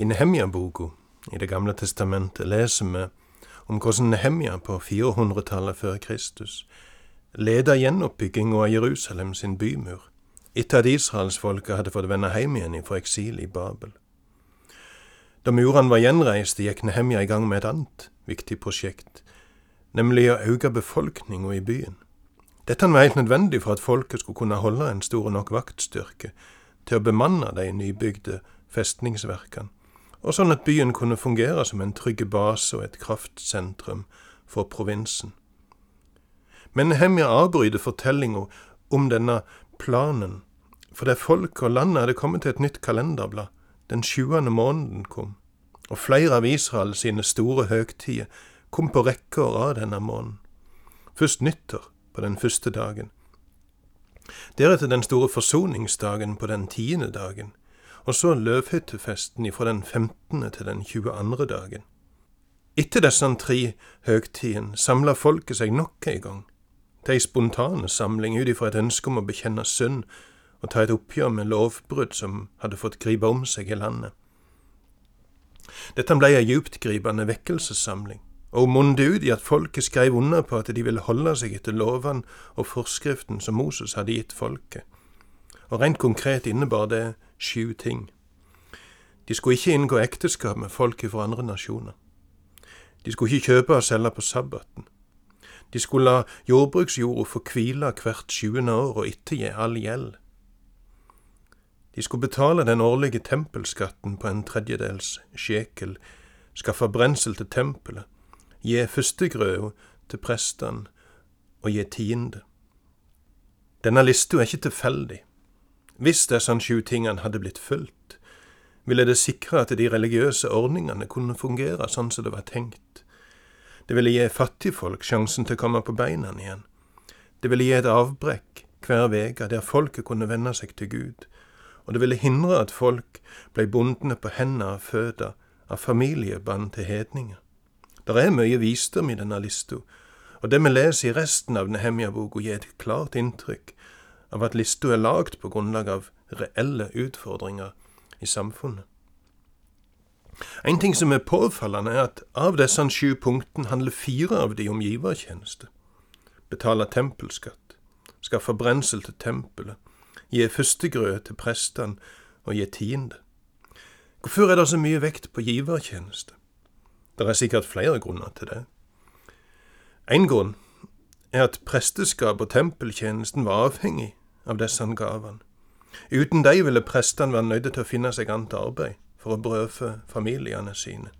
I Nehemja-boka i Det gamle testamentet leser vi om hvordan Nehemja på 400-tallet før Kristus leda gjenoppbygginga av Jerusalem sin bymur, etter at israelsfolket hadde fått vende hjem igjen fra eksil i Babel. Da murene var gjenreiste, gikk Nehemja i gang med et annet viktig prosjekt, nemlig å øke befolkninga i byen. Dette var helt nødvendig for at folket skulle kunne holde en stor nok vaktstyrke til å bemanne de nybygde festningsverkene, og sånn at byen kunne fungere som en trygg base og et kraftsentrum for provinsen. Men Nehemja avbryter fortellinga om denne planen for det folket og landet hadde kommet til et nytt kalenderblad. Den sjuende måneden kom, og flere av Israel sine store høgtider kom på rekke og rad denne måneden. Først nyttår på den første dagen. Deretter den store forsoningsdagen på den tiende dagen, og så løvhyttefesten ifra den femtende til den tjueandre dagen. Etter disse tre høgtidene samla folket seg nok en gang, til ei spontane samling ut ifra et ønske om å bekjenne synd og ta et oppgjør med lovbrudd som hadde fått gripe om seg i landet. Dette ble ei djuptgripende vekkelsessamling, og munde ut i at folket skrev under på at de ville holde seg etter lovene og forskriften som Moses hadde gitt folket. Og rent konkret innebar det sju ting. De skulle ikke inngå ekteskap med folk fra andre nasjoner. De skulle ikke kjøpe og selge på sabbaten. De skulle la jordbruksjorda få hvile hvert sjuende år og ettergi all gjeld. De skulle betale den årlige tempelskatten på en tredjedels sjekel, skaffe brensel til tempelet, gi førstegrøda til prestene og gi tiende. Denne lista er ikke tilfeldig. Hvis disse sju tingene hadde blitt fulgt, ville det sikre at de religiøse ordningene kunne fungere sånn som det var tenkt. Det ville gi fattigfolk sjansen til å komme på beina igjen. Det ville gi et avbrekk hver uke der folket kunne vende seg til Gud, og det ville hindre at folk ble bundne på hender og føtter av familieband til hedninger. Det er mye visdom i denne lista, og det vi leser i resten av Nehemja-boka, gir et klart inntrykk av at lista er lagd på grunnlag av reelle utfordringer i samfunnet. En ting som er påfallende, er at av disse sju punktene handler fire av de om givertjeneste. Betale tempelskatt, skaffe brensel til tempelet, gi førstegrøt til prestene og gi tiende. Hvorfor er det så mye vekt på givertjeneste? Det er sikkert flere grunner til det. En grunn er at presteskap og tempeltjenesten var avhengig av disse gavene. Uten dem ville prestene være nødt til å finne seg annet arbeid for å brødfø familiene sine.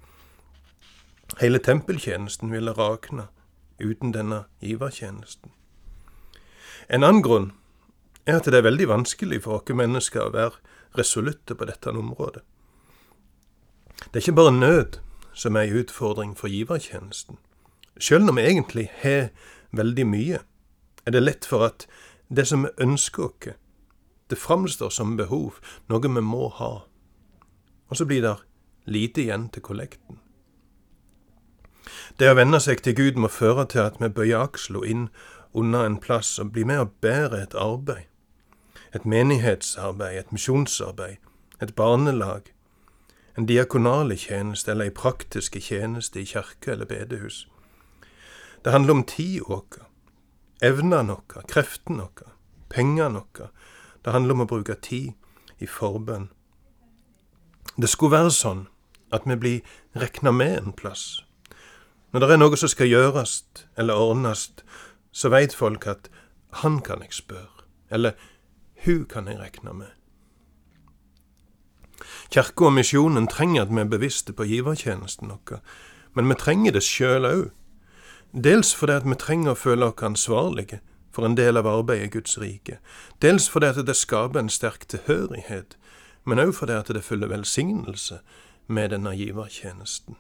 Hele tempeltjenesten ville rakne uten denne givertjenesten. En annen grunn er at det er veldig vanskelig for oss mennesker å være resolutte på dette området. Det er ikke bare nød som er en utfordring for givertjenesten. Selv om vi egentlig har veldig mye, er det lett for at det som vi ønsker oss, det framstår som behov, noe vi må ha. Og så blir det lite igjen til kollekten. Det å venne seg til Gud må føre til at vi bøyer aksla inn under en plass og blir med og bærer et arbeid et menighetsarbeid, et misjonsarbeid, et barnelag, en diakonale tjeneste eller ei praktiske tjeneste i kirke eller bedehus. Det handler om tida vår, evnene våre, kreftene våre, pengene våre. Det handler om å bruke tid i forbønn. Det skulle være sånn at vi blir regna med en plass. Når det er noe som skal gjøres eller ordnes, så veit folk at han kan jeg spørre, eller hun kan jeg rekne med. Kirka og misjonen trenger at vi er bevisste på givertjenesten vår, men vi trenger det sjøl òg. Dels fordi vi trenger å føle oss ansvarlige for en del av arbeidet i Guds rike, dels fordi det skaper en sterk tilhørighet, men òg fordi det følger velsignelse med denne givertjenesten.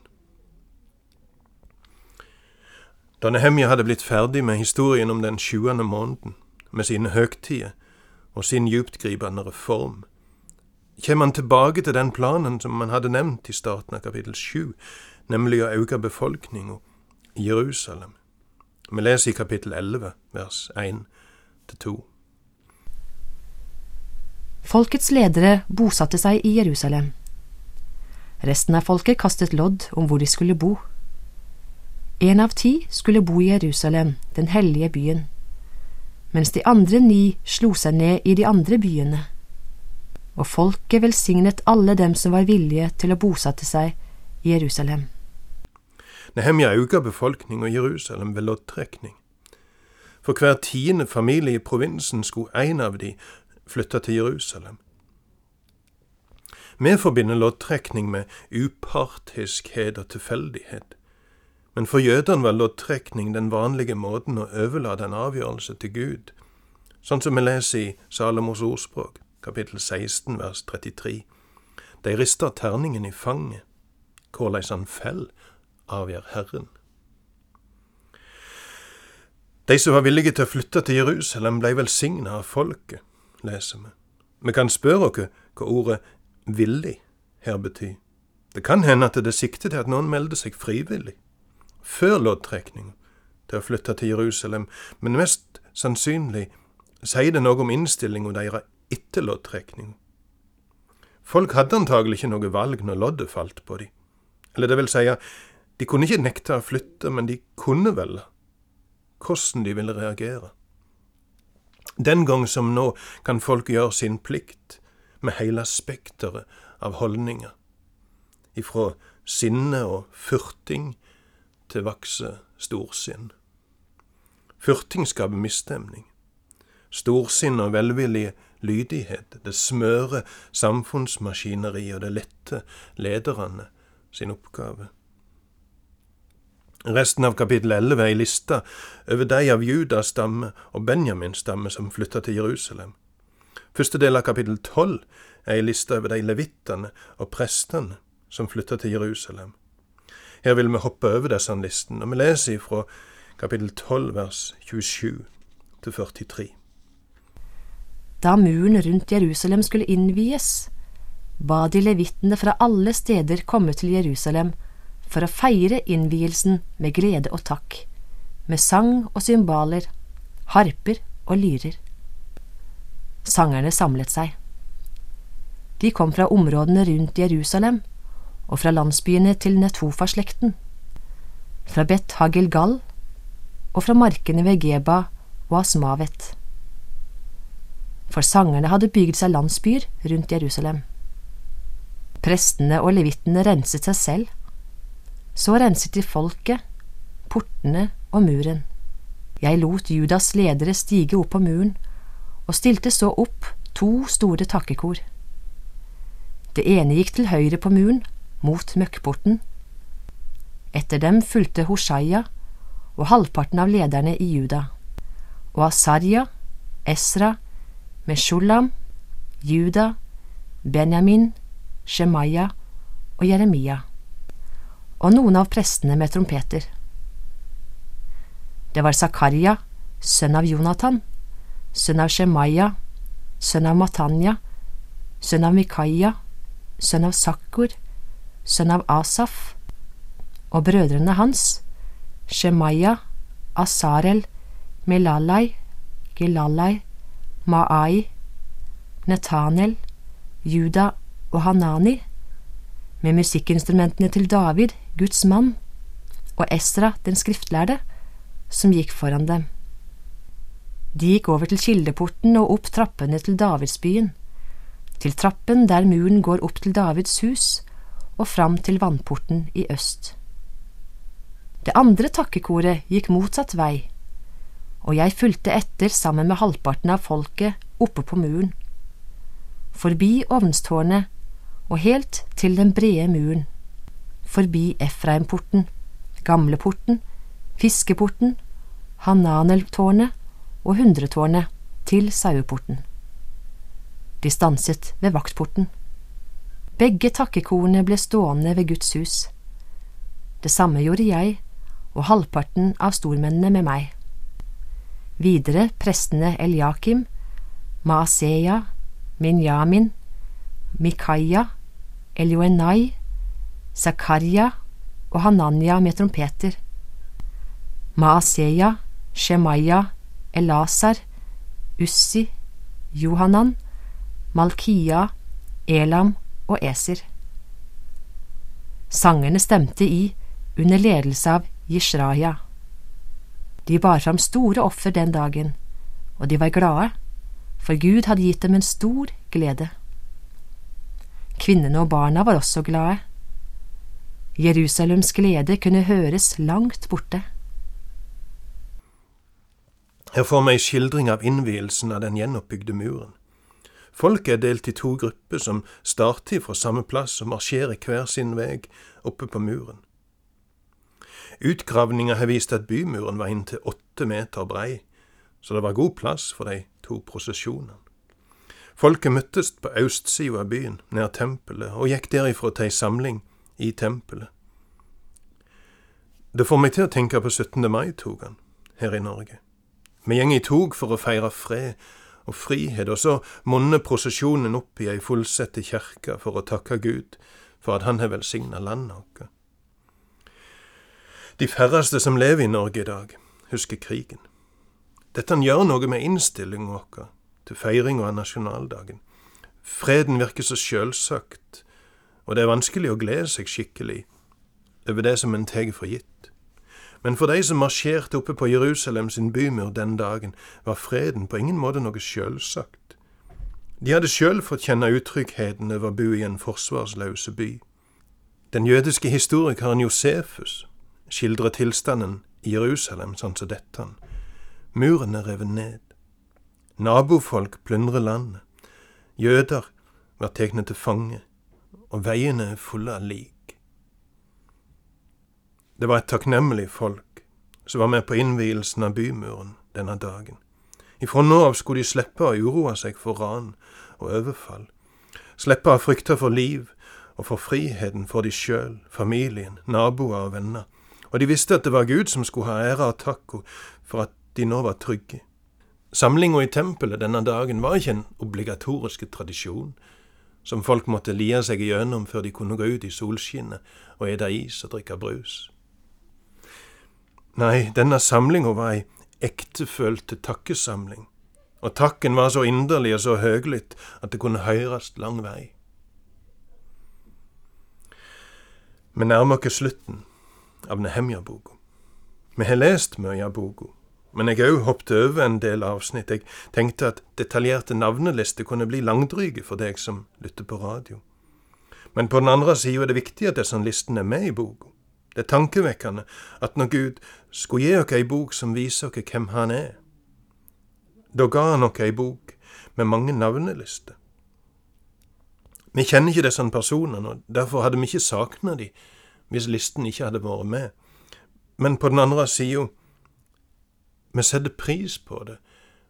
Da Nehemja hadde blitt ferdig med historien om den sjuende måneden, med sine høgtider, og sin djuptgripende reform, kommer han tilbake til den planen som han hadde nevnt i starten av kapittel sju, nemlig å øke befolkninga Jerusalem. Vi leser i kapittel elleve, vers én til to. Folkets ledere bosatte seg i Jerusalem. Resten av folket kastet lodd om hvor de skulle bo. En av ti skulle bo i Jerusalem, den hellige byen, mens de andre ni slo seg ned i de andre byene. Og folket velsignet alle dem som var villige til å bosette seg i Jerusalem. Nehemja auka befolkninga i Jerusalem ved loddtrekning. For hver tiende familie i provinsen skulle en av de flytte til Jerusalem. Vi forbinder loddtrekning med upartiskhet og tilfeldighet. Men for jødene var loddtrekning den vanlige måten å overlate en avgjørelse til Gud, sånn som vi leser i Salomos ordspråk, kapittel 16, vers 33. De rister terningen i fanget. Hvordan han fell, avgjør Herren. De som var villige til å flytte til Jerusalem, blei velsigna av folket, leser vi. Vi kan spørre oss hva ordet villig her betyr. Det kan hende at det sikter til at noen melder seg frivillig, før loddtrekninga, til å flytte til Jerusalem, men mest sannsynlig sier det noe om innstillinga deres etter loddtrekninga. Folk hadde antagelig ikke noe valg når loddet falt på dem. Eller det vil si, de kunne ikke nekte å flytte, men de kunne vel hvordan de ville reagere. Den gang som nå kan folk gjøre sin plikt med hele spekteret av holdninger, ifra sinne og furting til vakse storsinn. Furting skaper misstemning. Storsinn og velvillig lydighet, det smører samfunnsmaskineriet og det lette lederne sin oppgave. Resten av kapittel 11 er ei liste over de av Judas stamme og Benjamins stamme som flytta til Jerusalem. Første del av kapittel 12 er ei liste over de levittene og prestene som flytta til Jerusalem. Her vil vi hoppe over disse listene, og vi leser fra kapittel 12 vers 27 til 43. Da muren rundt Jerusalem skulle innvies, ba de levittene fra alle steder komme til Jerusalem for å feire innvielsen med glede og takk, med sang og cymbaler, harper og lyrer. Sangerne samlet seg. De kom fra områdene rundt Jerusalem og fra landsbyene til Netofa-slekten, fra Bet Hagilgal og fra markene ved Geba og Asmavet. For sangerne hadde bygd seg landsbyer rundt Jerusalem. Prestene og levittene renset seg selv. Så renset de folket, portene og muren. Jeg lot Judas ledere stige opp på muren og stilte så opp to store takkekor. Det ene gikk til høyre på muren, mot møkkporten. Etter dem fulgte Hoshaya og halvparten av lederne i Juda, og Asarya, Esra, Meshulam, Juda, Benjamin, Shemaya og Jeremia, og noen av prestene med trompeter. Det var Zakaria, sønn av Jonathan, sønn av Shemaya, sønn av Matanya, sønn av Mikaya, sønn av Sakkur, sønn av Asaf, og brødrene hans, Shemaya, Asarel, Melalai, Gilalai, Maai, Netanel, Juda og Hanani, med musikkinstrumentene til David, Guds mann, og Esra, den skriftlærde, som gikk foran dem. De gikk over til kildeporten og opp trappene til Davidsbyen, til trappen der muren går opp til Davids hus og fram til vannporten i øst. Det andre takkekoret gikk motsatt vei, og jeg fulgte etter sammen med halvparten av folket oppe på muren, forbi ovnstårnet og helt til den brede muren, forbi Efraimporten, Gamleporten, Fiskeporten, Hananeltårnet og Hundretårnet til Saueporten. De stanset ved vaktporten. Begge takkekorene ble stående ved Guds hus. Det samme gjorde jeg og halvparten av stormennene med meg. Videre prestene Eliakim, Maaseya, Minyamin, Mikaia, Elioenai, Zakaria og Hananya med trompeter. Maaseya, Shemaya, Elasar, Ussi, Johanan, Malkia, Elam og Eser. Sangerne stemte i under ledelse av Jishraja. De bar fram store offer den dagen, og de var glade, for Gud hadde gitt dem en stor glede. Kvinnene og barna var også glade. Jerusalems glede kunne høres langt borte. Her får ei skildring av innvielsen av den gjenoppbygde muren. Folket er delt i to grupper som starter fra samme plass og marsjerer hver sin vei oppe på muren. Utgravninga har vist at bymuren var inntil åtte meter brei, så det var god plass for de to prosesjonene. Folket møttes på østsida av byen, nær tempelet, og gikk derifra til ei samling i tempelet. Det får meg til å tenke på 17. mai-togene her i Norge. Vi gjeng i tog for å feire fred og frihet, og så monner prosesjonen opp i ei fullsette kjerke for å takke Gud for at Han har velsigna landet vårt. De færreste som lever i Norge i dag, husker krigen. Dette gjør noe med innstillinga vår til feiringa av nasjonaldagen. Freden virker så sjølsagt, og det er vanskelig å glede seg skikkelig over det som en tar for gitt. Men for de som marsjerte oppe på Jerusalem sin bymur den dagen, var freden på ingen måte noe sjølsagt. De hadde sjøl fått kjenne utryggheten over å bo i en forsvarsløse by. Den jødiske historikeren Josefus skildrer tilstanden i Jerusalem sånn som dette. Muren er revet ned. Nabofolk plyndrer landet. Jøder var tatt til fange, og veiene er fulle av lik. Det var et takknemlig folk som var med på innvielsen av bymuren denne dagen. Ifra nå av skulle de slippe å uroe seg for ran og overfall, slippe å frykte for liv og for friheten for de sjøl, familien, naboer og venner, og de visste at det var Gud som skulle ha ære og takk for at de nå var trygge. Samlinga i tempelet denne dagen var ikke en obligatorisk tradisjon som folk måtte lie seg igjennom før de kunne gå ut i solskinnet og ete is og drikke brus. Nei, denne samlinga var ei ektefølte takkesamling, og takken var så inderlig og så høglytt at det kunne høyrast lang vei. Vi nærmer oss slutten av Nehemja-boka. Vi har lest mye av boka, men jeg òg hoppet over en del avsnitt. Jeg tenkte at detaljerte navnelister kunne bli langdryge for deg som lytter på radio. Men på den andre sida er det viktig at disse listene er med i boka. Det er tankevekkende at når Gud skulle gi oss ei bok som viser oss hvem Han er, da ga Han oss ei bok med mange navnelister. Vi kjenner ikke disse personene, og derfor hadde vi ikke savna dem hvis listen ikke hadde vært med. Men på den andre sida, vi setter pris på det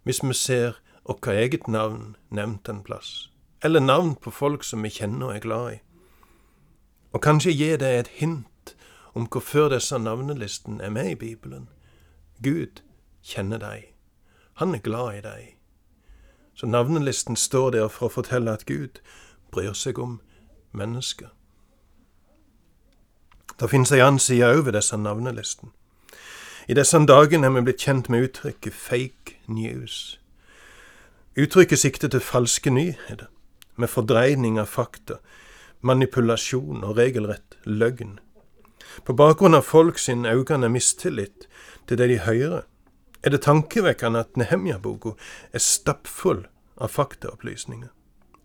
hvis vi ser vårt eget navn nevnt en plass, eller navn på folk som vi kjenner og er glad i. Og kanskje gi det et hint om hvorfor disse navnelistene er med i Bibelen. Gud kjenner deg. Han er glad i deg. Så navnelisten står der for å fortelle at Gud bryr seg om mennesker. Det finnes ei annen side òg ved disse navnelistene. I disse dagene er vi blitt kjent med uttrykket fake news. Uttrykket sikter til falske nyheter, med fordreining av fakta, manipulasjon og regelrett løgn. På bakgrunn av folk sin økende mistillit til det de hører, er det tankevekkende at Nehemja-boka er stappfull av faktaopplysninger.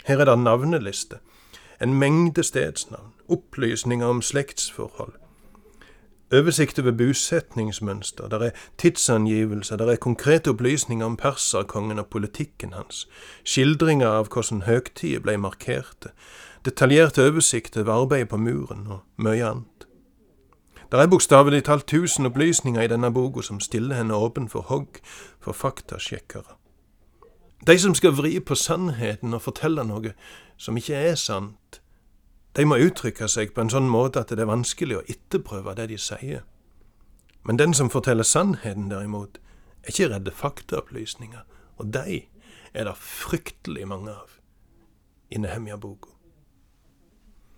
Her er det navnelister, en mengde stedsnavn, opplysninger om slektsforhold, oversikt over bosetningsmønster, der er tidsangivelser, der er konkrete opplysninger om perserkongen og politikken hans, skildringer av hvordan høgtider ble markerte, detaljerte oversikt over arbeidet på muren og mye annet. Der er bokstavelig talt tusen opplysninger i denne boka som stiller henne åpen for hogg for faktasjekkere. De som skal vri på sannheten og fortelle noe som ikke er sant, de må uttrykke seg på en sånn måte at det er vanskelig å etterprøve det de sier. Men den som forteller sannheten, derimot, er ikke redde faktaopplysninger, og de er det fryktelig mange av i Nehemja-boka.